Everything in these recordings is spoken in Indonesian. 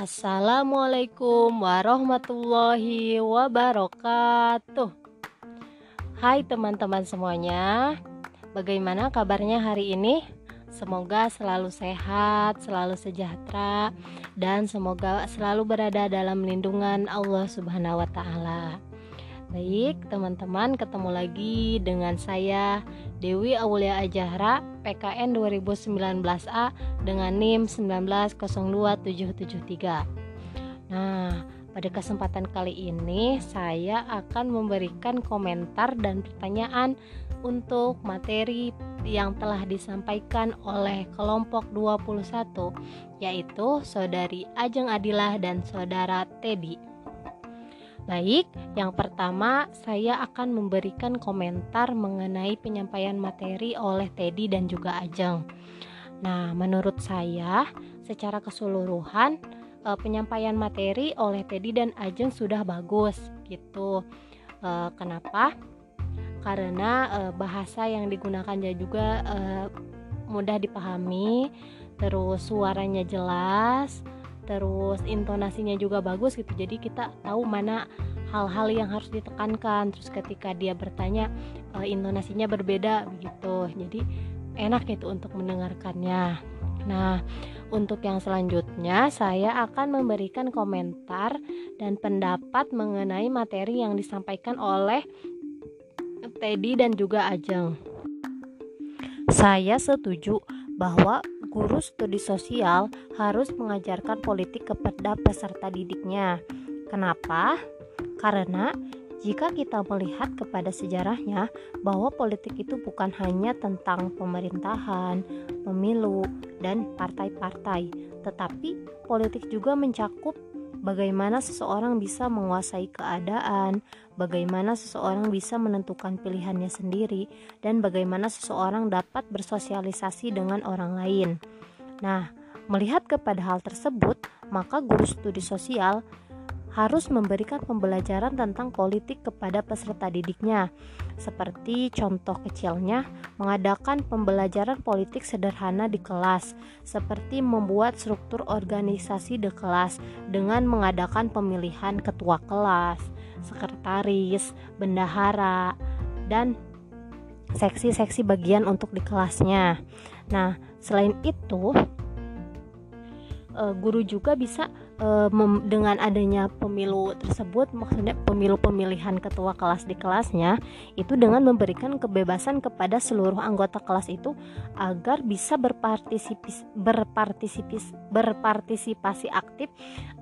Assalamualaikum warahmatullahi wabarakatuh. Hai teman-teman semuanya, bagaimana kabarnya hari ini? Semoga selalu sehat, selalu sejahtera, dan semoga selalu berada dalam lindungan Allah Subhanahu wa Ta'ala. Baik, teman-teman, ketemu lagi dengan saya Dewi Aulia Ajahra, PKN 2019A dengan NIM 1902773. Nah, pada kesempatan kali ini saya akan memberikan komentar dan pertanyaan untuk materi yang telah disampaikan oleh kelompok 21 yaitu Saudari Ajeng Adilah dan Saudara Teddy. Baik, yang pertama saya akan memberikan komentar mengenai penyampaian materi oleh Teddy dan juga Ajeng. Nah, menurut saya secara keseluruhan eh, penyampaian materi oleh Teddy dan Ajeng sudah bagus gitu. Eh, kenapa? Karena eh, bahasa yang digunakan juga mudah dipahami, terus suaranya jelas, terus intonasinya juga bagus gitu. Jadi kita tahu mana hal-hal yang harus ditekankan. Terus ketika dia bertanya uh, intonasinya berbeda begitu jadi enak itu untuk mendengarkannya. Nah untuk yang selanjutnya saya akan memberikan komentar dan pendapat mengenai materi yang disampaikan oleh Teddy dan juga Ajeng. Saya setuju bahwa guru studi sosial harus mengajarkan politik kepada peserta didiknya. Kenapa? Karena jika kita melihat kepada sejarahnya bahwa politik itu bukan hanya tentang pemerintahan, pemilu, dan partai-partai, tetapi politik juga mencakup bagaimana seseorang bisa menguasai keadaan, bagaimana seseorang bisa menentukan pilihannya sendiri, dan bagaimana seseorang dapat bersosialisasi dengan orang lain. Nah, melihat kepada hal tersebut, maka guru studi sosial harus memberikan pembelajaran tentang politik kepada peserta didiknya. Seperti contoh kecilnya, mengadakan pembelajaran politik sederhana di kelas, seperti membuat struktur organisasi di kelas dengan mengadakan pemilihan ketua kelas, sekretaris, bendahara, dan seksi-seksi bagian untuk di kelasnya. Nah, selain itu, uh, guru juga bisa uh, dengan adanya pemilu tersebut maksudnya pemilu pemilihan ketua kelas di kelasnya itu dengan memberikan kebebasan kepada seluruh anggota kelas itu agar bisa berpartisipasi berpartisipasi berpartisipasi aktif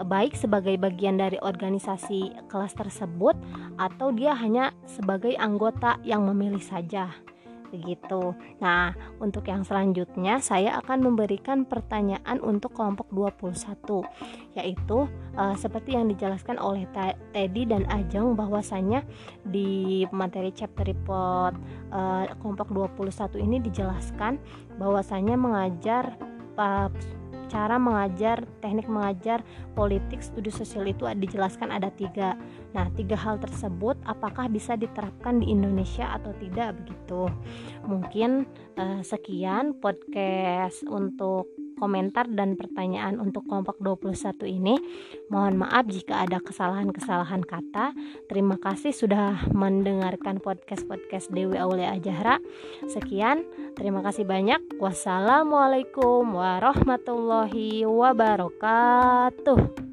baik sebagai bagian dari organisasi kelas tersebut atau dia hanya sebagai anggota yang memilih saja begitu. Nah, untuk yang selanjutnya saya akan memberikan pertanyaan untuk kelompok 21 yaitu uh, seperti yang dijelaskan oleh Teddy dan Ajeng bahwasanya di materi chapter report uh, kelompok 21 ini dijelaskan bahwasanya mengajar uh, cara mengajar teknik mengajar politik studi sosial itu dijelaskan ada tiga. Nah tiga hal tersebut apakah bisa diterapkan di Indonesia atau tidak begitu? Mungkin eh, sekian podcast untuk komentar dan pertanyaan untuk kelompok 21 ini. Mohon maaf jika ada kesalahan-kesalahan kata. Terima kasih sudah mendengarkan podcast-podcast Dewi Aulia Ajahra. Sekian, terima kasih banyak. Wassalamualaikum warahmatullahi wabarakatuh.